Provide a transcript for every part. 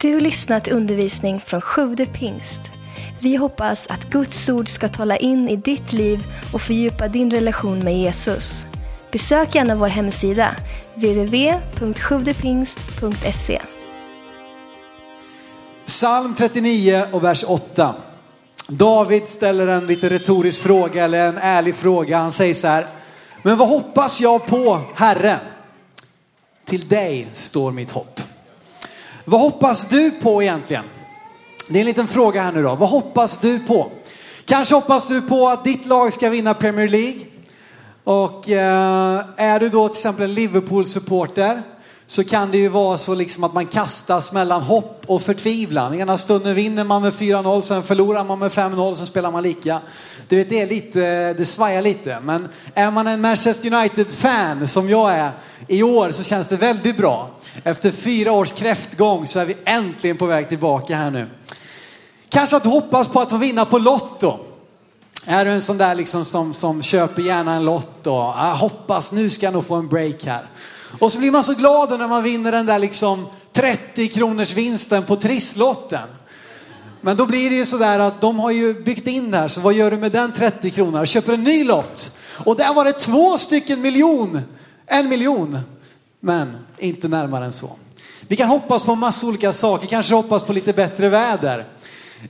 Du lyssnat till undervisning från Sjude pingst. Vi hoppas att Guds ord ska tala in i ditt liv och fördjupa din relation med Jesus. Besök gärna vår hemsida, www.sjuvdepingst.se. Psalm 39 och vers 8. David ställer en lite retorisk fråga eller en ärlig fråga. Han säger så här. Men vad hoppas jag på, Herre? Till dig står mitt hopp. Vad hoppas du på egentligen? Det är en liten fråga här nu då. Vad hoppas du på? Kanske hoppas du på att ditt lag ska vinna Premier League. Och eh, är du då till exempel en Liverpool-supporter så kan det ju vara så liksom att man kastas mellan hopp och förtvivlan. Ena stunden vinner man med 4-0, sen förlorar man med 5-0, sen spelar man lika. Du vet, det är lite, det svajar lite. Men är man en Manchester United-fan som jag är i år så känns det väldigt bra. Efter fyra års kräftgång så är vi äntligen på väg tillbaka här nu. Kanske att du hoppas på att få vinna på Lotto. Är du en sån där liksom som, som köper gärna en lott och ah, hoppas nu ska jag nog få en break här. Och så blir man så glad när man vinner den där liksom 30 kronors vinsten på trisslotten. Men då blir det ju sådär att de har ju byggt in det här, så vad gör du med den 30 kronan? Köper en ny lott. Och där var det två stycken miljon. En miljon. Men inte närmare än så. Vi kan hoppas på massa olika saker, kanske hoppas på lite bättre väder.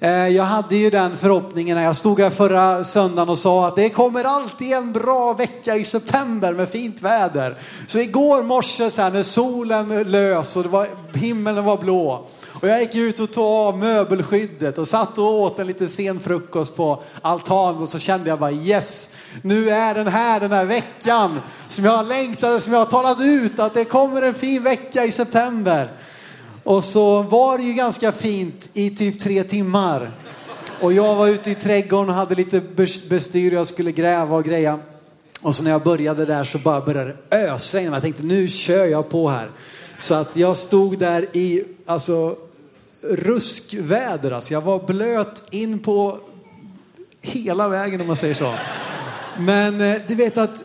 Eh, jag hade ju den förhoppningen när jag stod här förra söndagen och sa att det kommer alltid en bra vecka i september med fint väder. Så igår morse så här, när solen lös och det var, himlen var blå och jag gick ut och tog av möbelskyddet och satt och åt en liten sen frukost på altanen och så kände jag bara yes, nu är den här den här veckan som jag har längtat, som jag har talat ut att det kommer en fin vecka i september. Och så var det ju ganska fint i typ tre timmar. Och jag var ute i trädgården och hade lite bestyr, jag skulle gräva och greja. Och så när jag började där så bara började det ösregna. Jag tänkte nu kör jag på här. Så att jag stod där i alltså, ruskväder. Alltså jag var blöt in på hela vägen om man säger så. Men eh, du vet att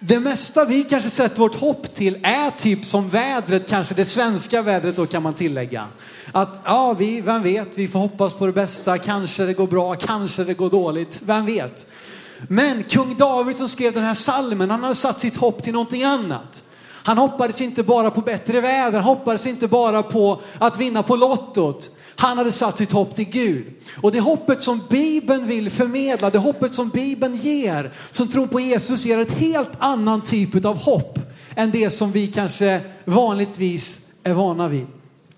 det mesta vi kanske sätter vårt hopp till är typ som vädret, kanske det svenska vädret då kan man tillägga. Att ja, vi, vem vet, vi får hoppas på det bästa, kanske det går bra, kanske det går dåligt, vem vet. Men kung David som skrev den här salmen, han hade satt sitt hopp till någonting annat. Han hoppades inte bara på bättre väder, han hoppades inte bara på att vinna på lottot. Han hade satt sitt hopp till Gud. Och det hoppet som Bibeln vill förmedla, det hoppet som Bibeln ger, som tror på Jesus ger ett helt annan typ av hopp än det som vi kanske vanligtvis är vana vid.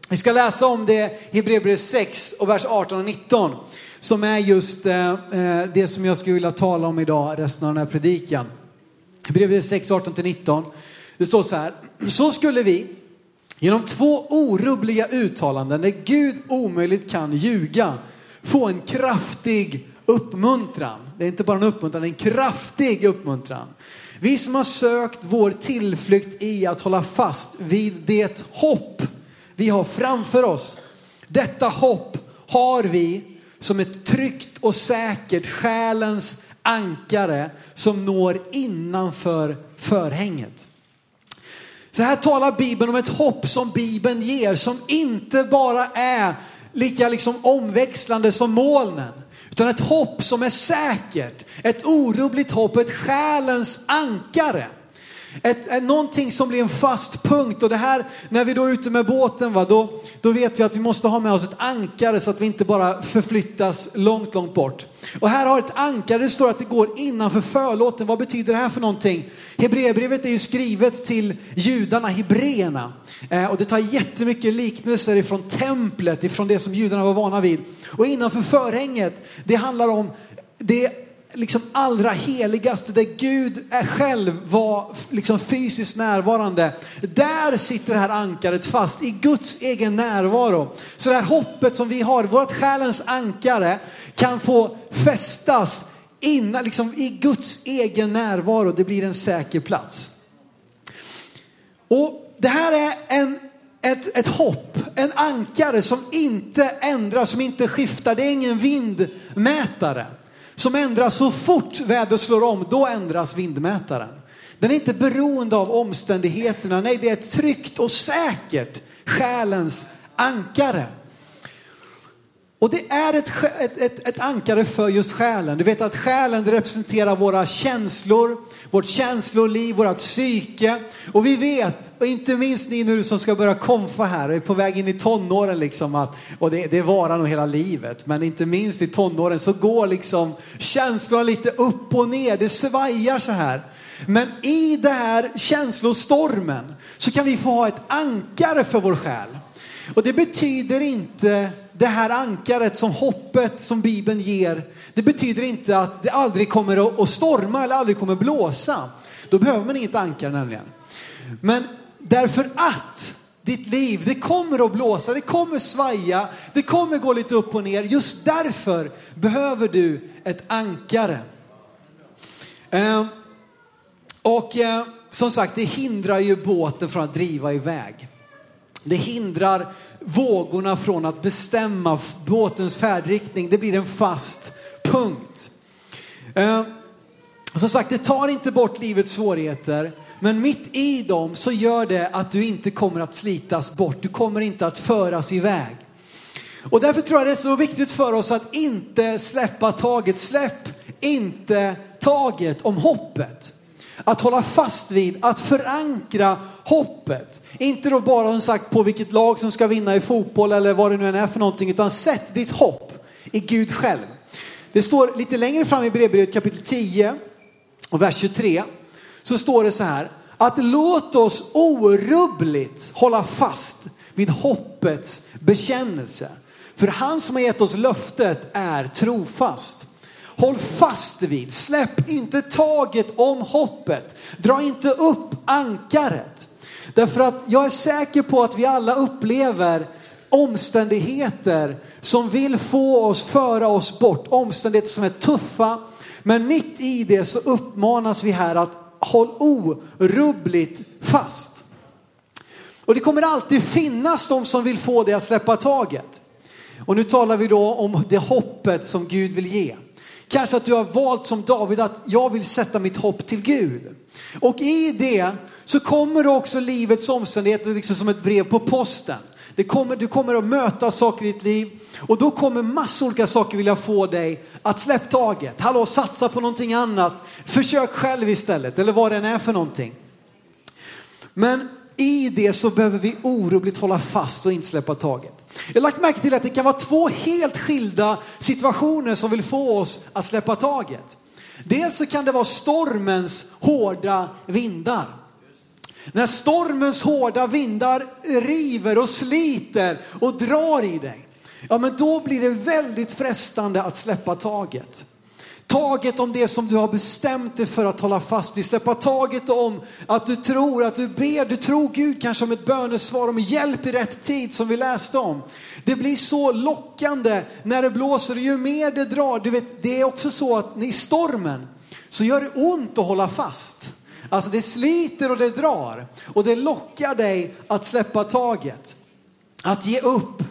Vi ska läsa om det i Hebreerbrevet 6 och vers 18 och 19 som är just eh, eh, det som jag skulle vilja tala om idag, resten av den här predikan. Hebreerbrevet 6, 18 till 19. Det står så här, så skulle vi genom två orubbliga uttalanden där Gud omöjligt kan ljuga få en kraftig uppmuntran. Det är inte bara en uppmuntran, det är en kraftig uppmuntran. Vi som har sökt vår tillflykt i att hålla fast vid det hopp vi har framför oss. Detta hopp har vi som ett tryggt och säkert själens ankare som når innanför förhänget. Så här talar Bibeln om ett hopp som Bibeln ger, som inte bara är lika liksom omväxlande som molnen. Utan ett hopp som är säkert, ett orubbligt hopp, ett själens ankare. Ett, ett, någonting som blir en fast punkt och det här när vi då är ute med båten va, då, då vet vi att vi måste ha med oss ett ankare så att vi inte bara förflyttas långt, långt bort. Och här har ett ankare, det står att det går innanför förlåten. Vad betyder det här för någonting? Hebreerbrevet är ju skrivet till judarna, hebreerna. Eh, och det tar jättemycket liknelser ifrån templet, ifrån det som judarna var vana vid. Och innanför förhänget, det handlar om det liksom allra heligaste där Gud är själv var liksom fysiskt närvarande. Där sitter det här ankaret fast i Guds egen närvaro. Så det här hoppet som vi har, vårt själens ankare kan få fästas innan, liksom i Guds egen närvaro. Det blir en säker plats. Och det här är en ett, ett hopp, en ankare som inte ändras, som inte skiftar. Det är ingen vindmätare som ändras så fort vädret slår om, då ändras vindmätaren. Den är inte beroende av omständigheterna, nej det är ett tryggt och säkert själens ankare. Och det är ett, ett, ett, ett, ankare för just själen. Du vet att själen representerar våra känslor, vårt känsloliv, vårt psyke. Och vi vet, och inte minst ni nu som ska börja komfa här och är på väg in i tonåren liksom att, och det, det varar nog hela livet, men inte minst i tonåren så går liksom känslorna lite upp och ner, det svajar så här. Men i den här känslostormen så kan vi få ha ett ankare för vår själ. Och det betyder inte det här ankaret som hoppet som Bibeln ger, det betyder inte att det aldrig kommer att storma eller aldrig kommer blåsa. Då behöver man inget ankare nämligen. Men därför att ditt liv, det kommer att blåsa, det kommer svaja, det kommer gå lite upp och ner. Just därför behöver du ett ankare. Ehm, och eh, som sagt, det hindrar ju båten från att driva iväg. Det hindrar vågorna från att bestämma båtens färdriktning. Det blir en fast punkt. Eh, som sagt, det tar inte bort livets svårigheter. Men mitt i dem så gör det att du inte kommer att slitas bort. Du kommer inte att föras iväg. Och därför tror jag det är så viktigt för oss att inte släppa taget. Släpp inte taget om hoppet. Att hålla fast vid, att förankra hoppet. Inte då bara som sagt på vilket lag som ska vinna i fotboll eller vad det nu än är för någonting, utan sätt ditt hopp i Gud själv. Det står lite längre fram i brevbrevet kapitel 10 och vers 23 så står det så här att låt oss orubbligt hålla fast vid hoppets bekännelse. För han som har gett oss löftet är trofast. Håll fast vid, släpp inte taget om hoppet. Dra inte upp ankaret. Därför att jag är säker på att vi alla upplever omständigheter som vill få oss, föra oss bort. Omständigheter som är tuffa. Men mitt i det så uppmanas vi här att håll orubbligt fast. Och det kommer alltid finnas de som vill få dig att släppa taget. Och nu talar vi då om det hoppet som Gud vill ge. Kanske att du har valt som David att jag vill sätta mitt hopp till Gud. Och i det så kommer det också livets omständigheter liksom som ett brev på posten. Det kommer, du kommer att möta saker i ditt liv och då kommer massor olika saker vilja få dig att släppa taget. Hallå, satsa på någonting annat. Försök själv istället eller vad det än är för någonting. Men i det så behöver vi orubbligt hålla fast och inte släppa taget. Jag har lagt märke till att det kan vara två helt skilda situationer som vill få oss att släppa taget. Dels så kan det vara stormens hårda vindar. När stormens hårda vindar river och sliter och drar i dig, ja men då blir det väldigt frestande att släppa taget. Taget om det som du har bestämt dig för att hålla fast vid. Släppa taget om att du tror, att du ber, du tror Gud kanske om ett bönesvar, om hjälp i rätt tid som vi läste om. Det blir så lockande när det blåser och ju mer det drar. Du vet, det är också så att i stormen så gör det ont att hålla fast. Alltså det sliter och det drar och det lockar dig att släppa taget. Att ge upp.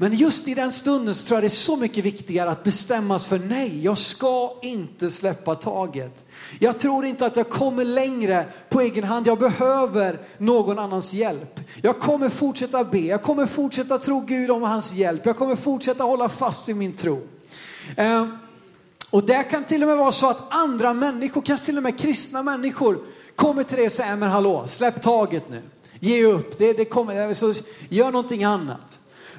Men just i den stunden så tror jag det är så mycket viktigare att bestämmas för nej, jag ska inte släppa taget. Jag tror inte att jag kommer längre på egen hand. Jag behöver någon annans hjälp. Jag kommer fortsätta be, jag kommer fortsätta tro Gud om hans hjälp. Jag kommer fortsätta hålla fast vid min tro. Ehm, och det kan till och med vara så att andra människor, kanske till och med kristna människor, kommer till dig och säger, men hallå, släpp taget nu. Ge upp, det, det kommer, så gör någonting annat.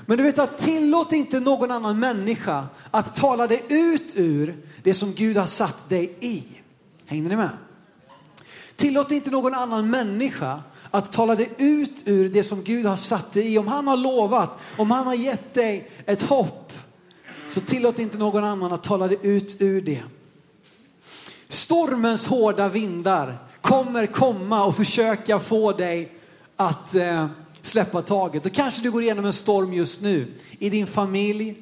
Men du vet att tillåt inte någon annan människa att tala dig ut ur det som Gud har satt dig i. Hängde ni med? Tillåt inte någon annan människa att tala dig ut ur det som Gud har satt dig i. Om han har lovat, om han har gett dig ett hopp, så tillåt inte någon annan att tala dig ut ur det. Stormens hårda vindar kommer komma och försöka få dig att eh, släppa taget. Och kanske du går igenom en storm just nu i din familj,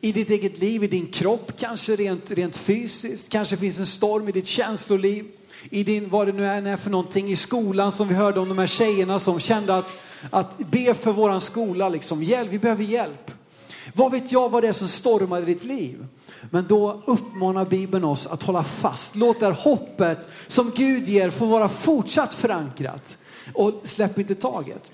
i ditt eget liv, i din kropp, kanske rent, rent fysiskt. Kanske finns en storm i ditt känsloliv, i din, vad det nu än är för någonting, i skolan som vi hörde om de här tjejerna som kände att, att be för våran skola, liksom, hjälp, vi behöver hjälp. Vad vet jag vad det är som stormar i ditt liv? Men då uppmanar Bibeln oss att hålla fast. Låt det här hoppet som Gud ger få vara fortsatt förankrat. Och släpp inte taget.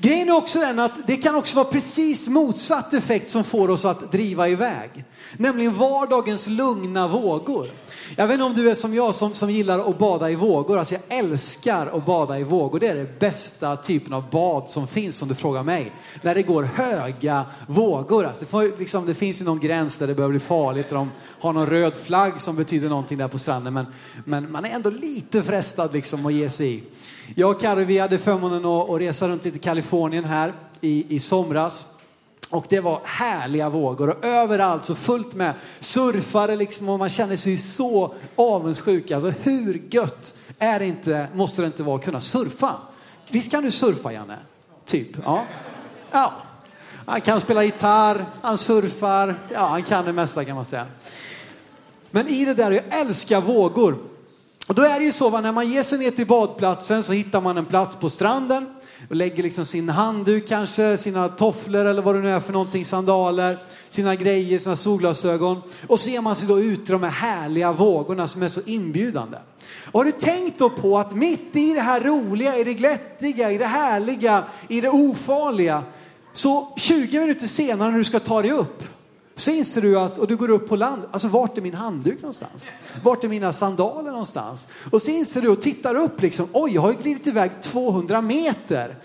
Grejen är också den att det kan också vara precis motsatt effekt som får oss att driva iväg. Nämligen vardagens lugna vågor. Jag vet inte om du är som jag som, som gillar att bada i vågor. Alltså jag älskar att bada i vågor. Det är det bästa typen av bad som finns om du frågar mig. När det går höga vågor. Alltså det, får, liksom, det finns ju någon gräns där det börjar bli farligt. Där de har någon röd flagg som betyder någonting där på stranden. Men, men man är ändå lite frestad liksom att ge sig i. Jag och Carro, vi hade förmånen att, att resa runt lite i Kalifornien här i, i somras. Och det var härliga vågor och överallt så fullt med surfare liksom och man känner sig så avundsjuk. Alltså hur gött är det inte, måste det inte vara att kunna surfa? Visst kan du surfa Janne? Typ, ja. Ja. Han kan spela gitarr, han surfar, ja han kan det mesta kan man säga. Men i det där, jag älskar vågor. Och då är det ju så, att när man ger sig ner till badplatsen så hittar man en plats på stranden och lägger liksom sin handduk kanske, sina tofflor eller vad det nu är för någonting, sandaler, sina grejer, sina solglasögon. Och så ger man sig då ut i de här härliga vågorna som är så inbjudande. Och har du tänkt då på att mitt i det här roliga, i det glättiga, i det härliga, i det ofarliga, så 20 minuter senare när du ska ta dig upp, så inser du att, och du går upp på land, alltså vart är min handduk någonstans? Vart är mina sandaler någonstans? Och så inser du och tittar upp liksom, oj jag har ju glidit iväg 200 meter.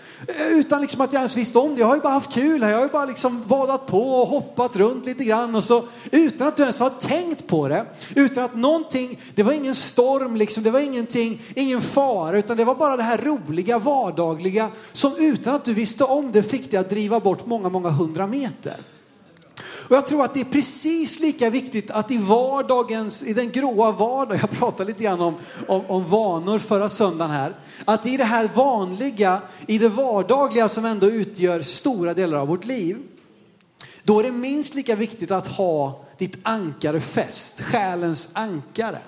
Utan liksom att jag ens visste om det. Jag har ju bara haft kul här, jag har ju bara liksom badat på och hoppat runt lite grann och så utan att du ens har tänkt på det. Utan att någonting, det var ingen storm liksom, det var ingenting, ingen fara utan det var bara det här roliga vardagliga som utan att du visste om det fick dig att driva bort många, många hundra meter. Och jag tror att det är precis lika viktigt att i vardagens, i den gråa vardagen, jag pratade lite grann om, om, om vanor förra söndagen här, att i det här vanliga, i det vardagliga som ändå utgör stora delar av vårt liv, då är det minst lika viktigt att ha ditt ankare fäst, själens ankare.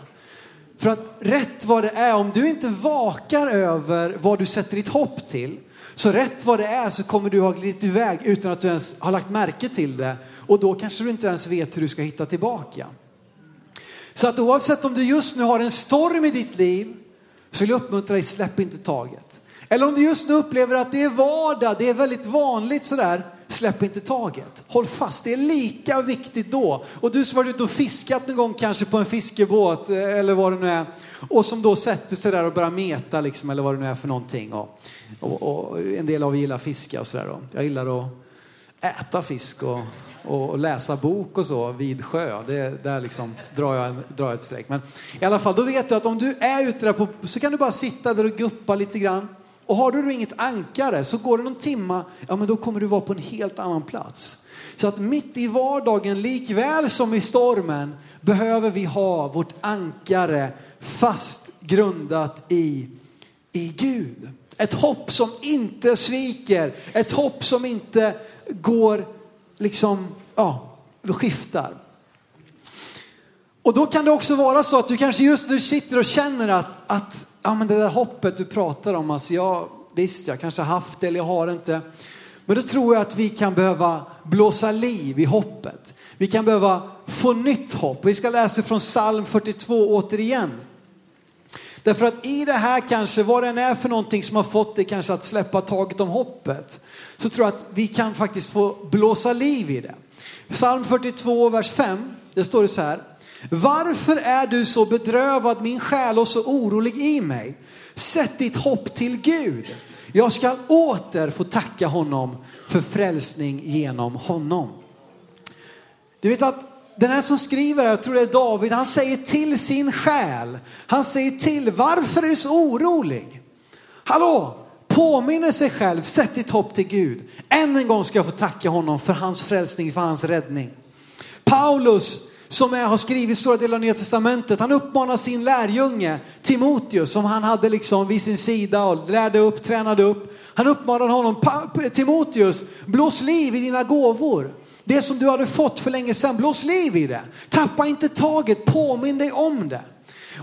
För att rätt vad det är, om du inte vakar över vad du sätter ditt hopp till, så rätt vad det är så kommer du ha glidit iväg utan att du ens har lagt märke till det. Och då kanske du inte ens vet hur du ska hitta tillbaka. Så att oavsett om du just nu har en storm i ditt liv så vill jag uppmuntra dig, släpp inte taget. Eller om du just nu upplever att det är vardag, det är väldigt vanligt sådär, släpp inte taget. Håll fast, det är lika viktigt då. Och du som varit ute och fiskat någon gång kanske på en fiskebåt eh, eller vad det nu är. Och som då sätter sig där och börjar meta liksom, eller vad det nu är för någonting. Och, och, och en del av er gillar fiska och sådär. Jag gillar att äta fisk och, och, och, läsa bok och så vid sjö. Det, där liksom drar jag, en, drar jag ett streck. Men i alla fall, då vet du att om du är ute där på, så kan du bara sitta där och guppa lite grann. Och har du då inget ankare så går det någon timma, ja men då kommer du vara på en helt annan plats. Så att mitt i vardagen, likväl som i stormen, behöver vi ha vårt ankare fast grundat i, i Gud. Ett hopp som inte sviker, ett hopp som inte går liksom, ja, skiftar. Och då kan det också vara så att du kanske just nu sitter och känner att, att ja, men det där hoppet du pratar om, alltså jag, visst jag kanske har haft det eller jag har inte. Men då tror jag att vi kan behöva blåsa liv i hoppet. Vi kan behöva få nytt hopp. Vi ska läsa från psalm 42 återigen. Därför att i det här kanske, vad det än är för någonting som har fått dig kanske att släppa taget om hoppet, så tror jag att vi kan faktiskt få blåsa liv i det. Psalm 42, vers 5, det står det så här. Varför är du så bedrövad min själ och så orolig i mig? Sätt ditt hopp till Gud. Jag ska åter få tacka honom för frälsning genom honom. Du vet att den här som skriver, jag tror det är David, han säger till sin själ. Han säger till, varför är du så orolig? Hallå, påminner sig själv, sätt ditt hopp till Gud. Än en gång ska jag få tacka honom för hans frälsning, för hans räddning. Paulus som är, har skrivit stora delar av Nya Testamentet, han uppmanar sin lärjunge Timoteus som han hade liksom vid sin sida och lärde upp, tränade upp. Han uppmanar honom, Timoteus, blås liv i dina gåvor. Det som du hade fått för länge sedan, blås liv i det. Tappa inte taget, påminn dig om det.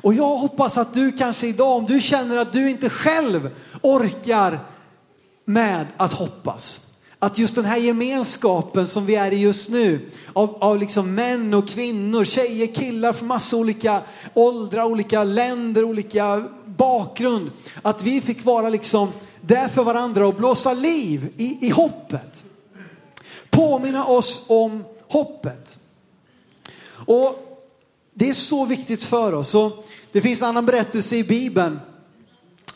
Och jag hoppas att du kanske idag, om du känner att du inte själv orkar med att hoppas. Att just den här gemenskapen som vi är i just nu, av, av liksom män och kvinnor, tjejer, killar från massa olika åldrar, olika länder, olika bakgrund. Att vi fick vara liksom där för varandra och blåsa liv i, i hoppet. Påminna oss om hoppet. Och det är så viktigt för oss. Och det finns en annan berättelse i Bibeln.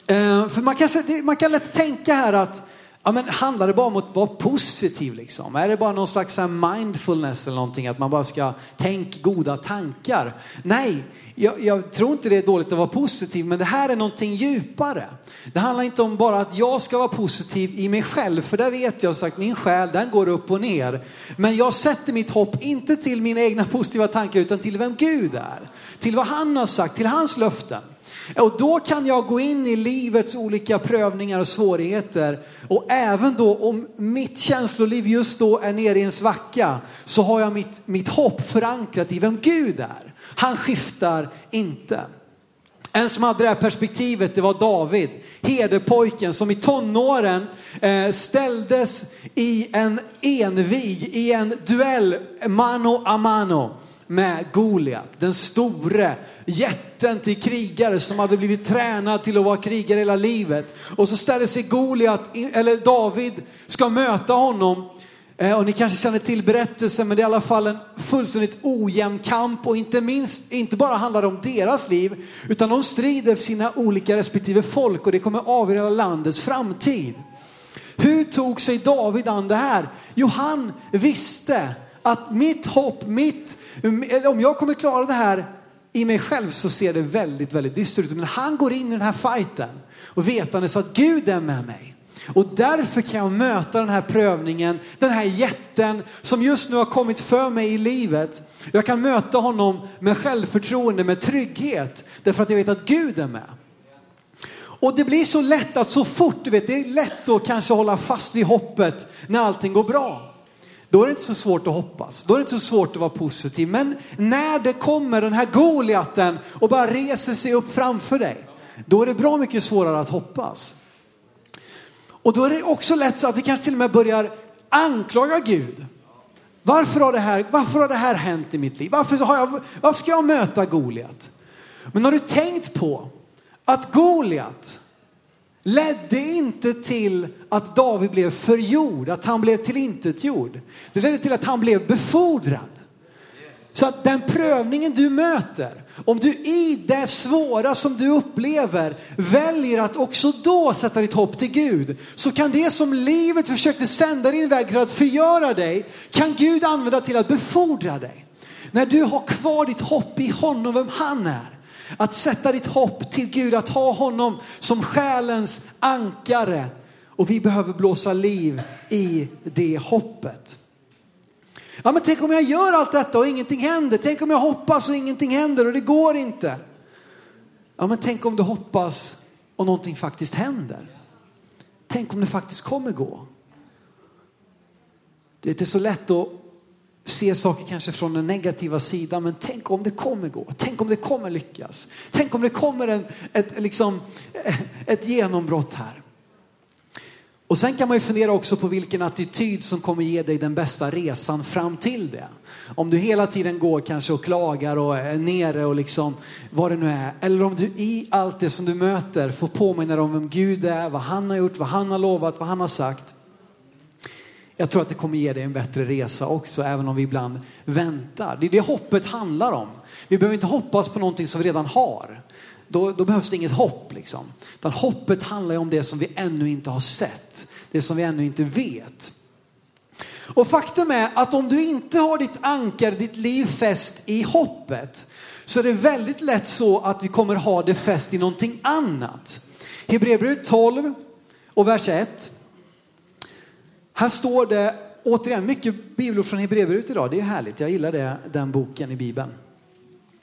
Eh, för man, kanske, man kan lätt tänka här att Ja, men handlar det bara om att vara positiv liksom? Är det bara någon slags eh, mindfulness eller någonting? Att man bara ska tänka goda tankar? Nej, jag, jag, tror inte det är dåligt att vara positiv, men det här är någonting djupare. Det handlar inte om bara att jag ska vara positiv i mig själv, för där vet jag sagt, min själ den går upp och ner. Men jag sätter mitt hopp inte till mina egna positiva tankar, utan till vem Gud är. Till vad han har sagt, till hans löften. Och då kan jag gå in i livets olika prövningar och svårigheter. Och även då om mitt känsloliv just då är nere i en svacka så har jag mitt, mitt hopp förankrat i vem Gud är. Han skiftar inte. En som hade det här perspektivet det var David, herdepojken som i tonåren eh, ställdes i en envig, i en duell mano a mano med Goliat, den store jätten till krigare som hade blivit tränad till att vara krigare hela livet. Och så ställer sig Goliat, eller David, ska möta honom. Eh, och ni kanske känner till berättelsen, men det är i alla fall en fullständigt ojämn kamp och inte minst, inte bara handlar det om deras liv, utan de strider för sina olika respektive folk och det kommer avgöra landets framtid. Hur tog sig David an det här? Jo, han visste att mitt hopp, mitt, om jag kommer klara det här i mig själv så ser det väldigt, väldigt dystert ut. Men han går in i den här fighten och vetandes att Gud är med mig. Och därför kan jag möta den här prövningen, den här jätten som just nu har kommit för mig i livet. Jag kan möta honom med självförtroende, med trygghet, därför att jag vet att Gud är med. Och det blir så lätt att så fort, du vet, det är lätt att kanske hålla fast vid hoppet när allting går bra. Då är det inte så svårt att hoppas. Då är det inte så svårt att vara positiv. Men när det kommer den här Goliaten och bara reser sig upp framför dig, då är det bra mycket svårare att hoppas. Och då är det också lätt så att vi kanske till och med börjar anklaga Gud. Varför har det här, varför har det här hänt i mitt liv? Varför, har jag, varför ska jag möta Goliat? Men har du tänkt på att Goliat ledde inte till att David blev förgjord, att han blev tillintetgjord. Det ledde till att han blev befordrad. Så att den prövningen du möter, om du i det svåra som du upplever väljer att också då sätta ditt hopp till Gud, så kan det som livet försökte sända din väg till att förgöra dig, kan Gud använda till att befordra dig. När du har kvar ditt hopp i honom, vem han är, att sätta ditt hopp till Gud, att ha honom som själens ankare. Och vi behöver blåsa liv i det hoppet. Ja, men tänk om jag gör allt detta och ingenting händer. Tänk om jag hoppas och ingenting händer och det går inte. Ja, men tänk om du hoppas och någonting faktiskt händer. Tänk om det faktiskt kommer gå. Det är inte så lätt att se saker kanske från den negativa sidan, men tänk om det kommer gå. Tänk om det kommer lyckas. Tänk om det kommer en, ett, liksom, eh, ett genombrott här. Och sen kan man ju fundera också på vilken attityd som kommer ge dig den bästa resan fram till det. Om du hela tiden går kanske och klagar och är nere och liksom vad det nu är. Eller om du i allt det som du möter får påminna dig om vem Gud är, vad han har gjort, vad han har lovat, vad han har sagt. Jag tror att det kommer ge dig en bättre resa också, även om vi ibland väntar. Det är det hoppet handlar om. Vi behöver inte hoppas på någonting som vi redan har. Då, då behövs det inget hopp. Liksom. Utan hoppet handlar om det som vi ännu inte har sett. Det som vi ännu inte vet. Och faktum är att om du inte har ditt ankar, ditt liv fäst i hoppet, så är det väldigt lätt så att vi kommer ha det fäst i någonting annat. Hebreerbrevet 12 och vers 1. Här står det återigen mycket bibelord från Hebreerbrevet idag. Det är härligt. Jag gillar det, den boken i Bibeln.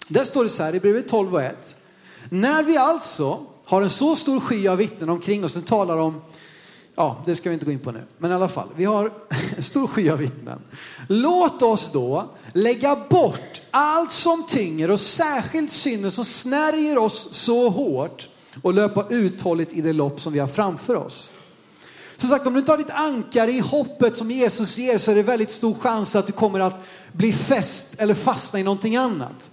Där står det så här i brevet 12 och 1. När vi alltså har en så stor sky av vittnen omkring oss, den talar om, ja det ska vi inte gå in på nu, men i alla fall, vi har en stor sky av vittnen. Låt oss då lägga bort allt som tynger och särskilt synden som snärjer oss så hårt och löpa uthålligt i det lopp som vi har framför oss. Som sagt, om du inte har ditt ankare i hoppet som Jesus ger så är det väldigt stor chans att du kommer att bli fäst eller fastna i någonting annat.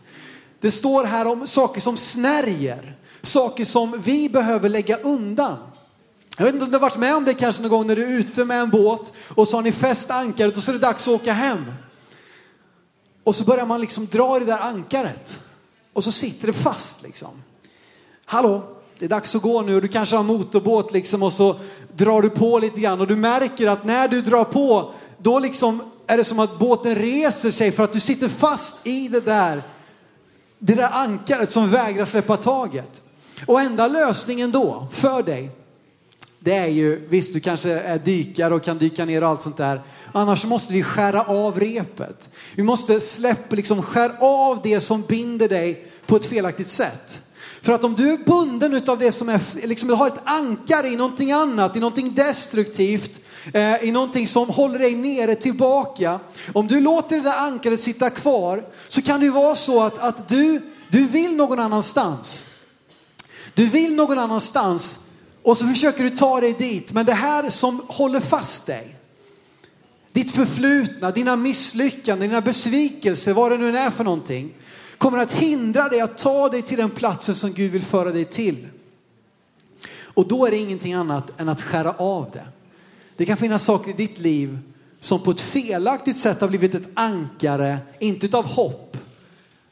Det står här om saker som snärjer, saker som vi behöver lägga undan. Jag vet inte om du har varit med om det kanske någon gång när du är ute med en båt och så har ni fäst ankaret och så är det dags att åka hem. Och så börjar man liksom dra i det där ankaret och så sitter det fast liksom. Hallå, det är dags att gå nu och du kanske har motorbåt liksom och så drar du på lite grann och du märker att när du drar på då liksom är det som att båten reser sig för att du sitter fast i det där, det där ankaret som vägrar släppa taget. Och enda lösningen då för dig, det är ju, visst du kanske är dykare och kan dyka ner och allt sånt där. Annars måste vi skära av repet. Vi måste släppa, liksom skära av det som binder dig på ett felaktigt sätt. För att om du är bunden av det som är, liksom du har ett ankare i någonting annat, i någonting destruktivt, eh, i någonting som håller dig nere tillbaka. Om du låter det där ankaret sitta kvar så kan det ju vara så att, att du, du vill någon annanstans. Du vill någon annanstans och så försöker du ta dig dit. Men det här som håller fast dig, ditt förflutna, dina misslyckanden, dina besvikelser, vad det nu är för någonting, kommer att hindra dig att ta dig till den platsen som Gud vill föra dig till. Och då är det ingenting annat än att skära av det. Det kan finnas saker i ditt liv som på ett felaktigt sätt har blivit ett ankare, inte utav hopp,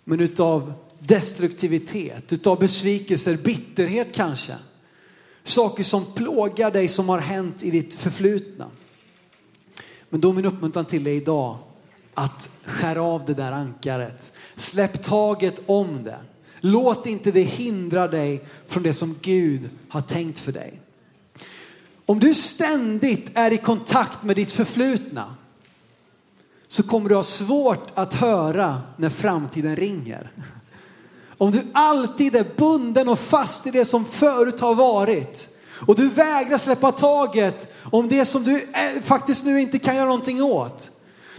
men utav destruktivitet, utav besvikelser, bitterhet kanske. Saker som plågar dig som har hänt i ditt förflutna. Men då är min uppmuntran till dig idag att skära av det där ankaret. Släpp taget om det. Låt inte det hindra dig från det som Gud har tänkt för dig. Om du ständigt är i kontakt med ditt förflutna så kommer du ha svårt att höra när framtiden ringer. Om du alltid är bunden och fast i det som förut har varit och du vägrar släppa taget om det som du eh, faktiskt nu inte kan göra någonting åt.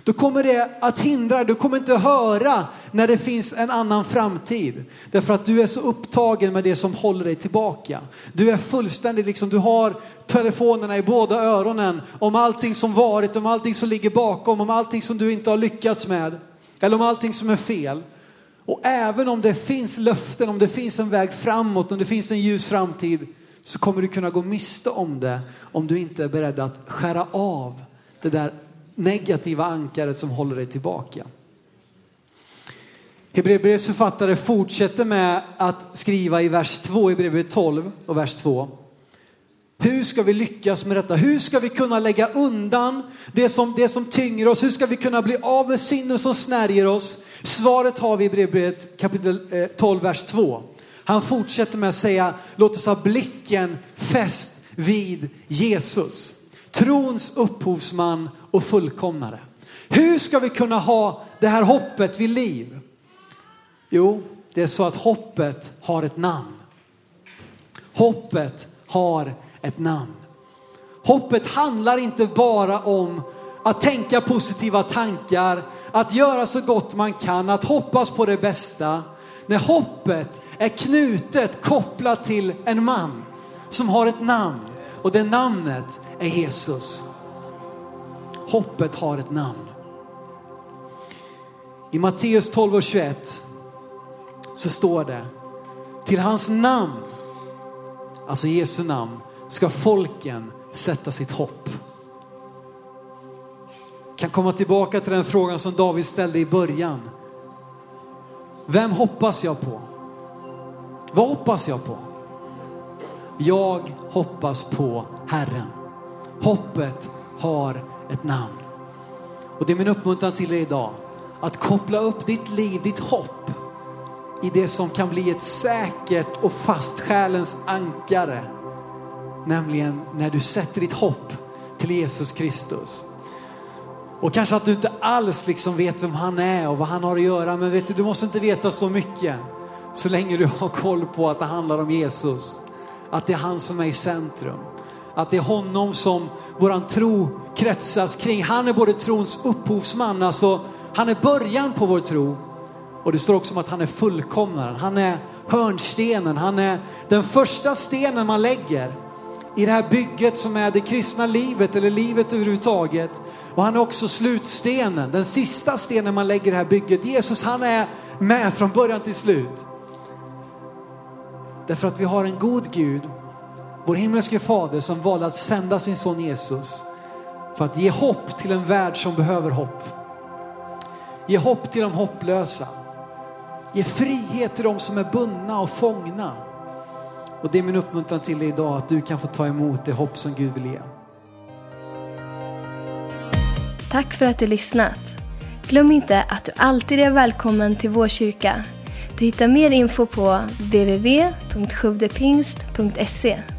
Då kommer det att hindra, du kommer inte höra när det finns en annan framtid. Därför att du är så upptagen med det som håller dig tillbaka. Du är fullständigt liksom, du har telefonerna i båda öronen om allting som varit, om allting som ligger bakom, om allting som du inte har lyckats med. Eller om allting som är fel. Och även om det finns löften, om det finns en väg framåt, om det finns en ljus framtid så kommer du kunna gå miste om det om du inte är beredd att skära av det där negativa ankaret som håller dig tillbaka. Hebreerbrevets författare fortsätter med att skriva i vers 2 i brevet 12 och vers 2. Hur ska vi lyckas med detta? Hur ska vi kunna lägga undan det som, det som tynger oss? Hur ska vi kunna bli av med synden som snärjer oss? Svaret har vi i Hebreerbrevet kapitel eh, 12, vers 2. Han fortsätter med att säga, låt oss ha blicken fäst vid Jesus. Trons upphovsman och fullkomnare. Hur ska vi kunna ha det här hoppet vid liv? Jo, det är så att hoppet har ett namn. Hoppet har ett namn. Hoppet handlar inte bara om att tänka positiva tankar, att göra så gott man kan, att hoppas på det bästa. När hoppet är knutet, kopplat till en man som har ett namn och det namnet är Jesus. Hoppet har ett namn. I Matteus 12 och 21 så står det, till hans namn, alltså Jesu namn, ska folken sätta sitt hopp. Kan komma tillbaka till den frågan som David ställde i början. Vem hoppas jag på? Vad hoppas jag på? Jag hoppas på Herren. Hoppet har ett namn. Och det är min uppmuntran till dig idag. Att koppla upp ditt liv, ditt hopp i det som kan bli ett säkert och fast själens ankare. Nämligen när du sätter ditt hopp till Jesus Kristus. Och kanske att du inte alls liksom vet vem han är och vad han har att göra. Men vet du, du måste inte veta så mycket. Så länge du har koll på att det handlar om Jesus. Att det är han som är i centrum. Att det är honom som våran tro kretsas kring. Han är både trons upphovsman, alltså han är början på vår tro. Och det står också om att han är fullkomnaren. Han är hörnstenen. Han är den första stenen man lägger i det här bygget som är det kristna livet eller livet överhuvudtaget. Och han är också slutstenen, den sista stenen man lägger i det här bygget. Jesus han är med från början till slut. Därför att vi har en god Gud vår himmelske fader som valde att sända sin son Jesus för att ge hopp till en värld som behöver hopp. Ge hopp till de hopplösa. Ge frihet till de som är bundna och fångna. Och det är min uppmuntran till dig idag att du kan få ta emot det hopp som Gud vill ge. Tack för att du lyssnat. Glöm inte att du alltid är välkommen till vår kyrka. Du hittar mer info på www.sjuvdepingst.se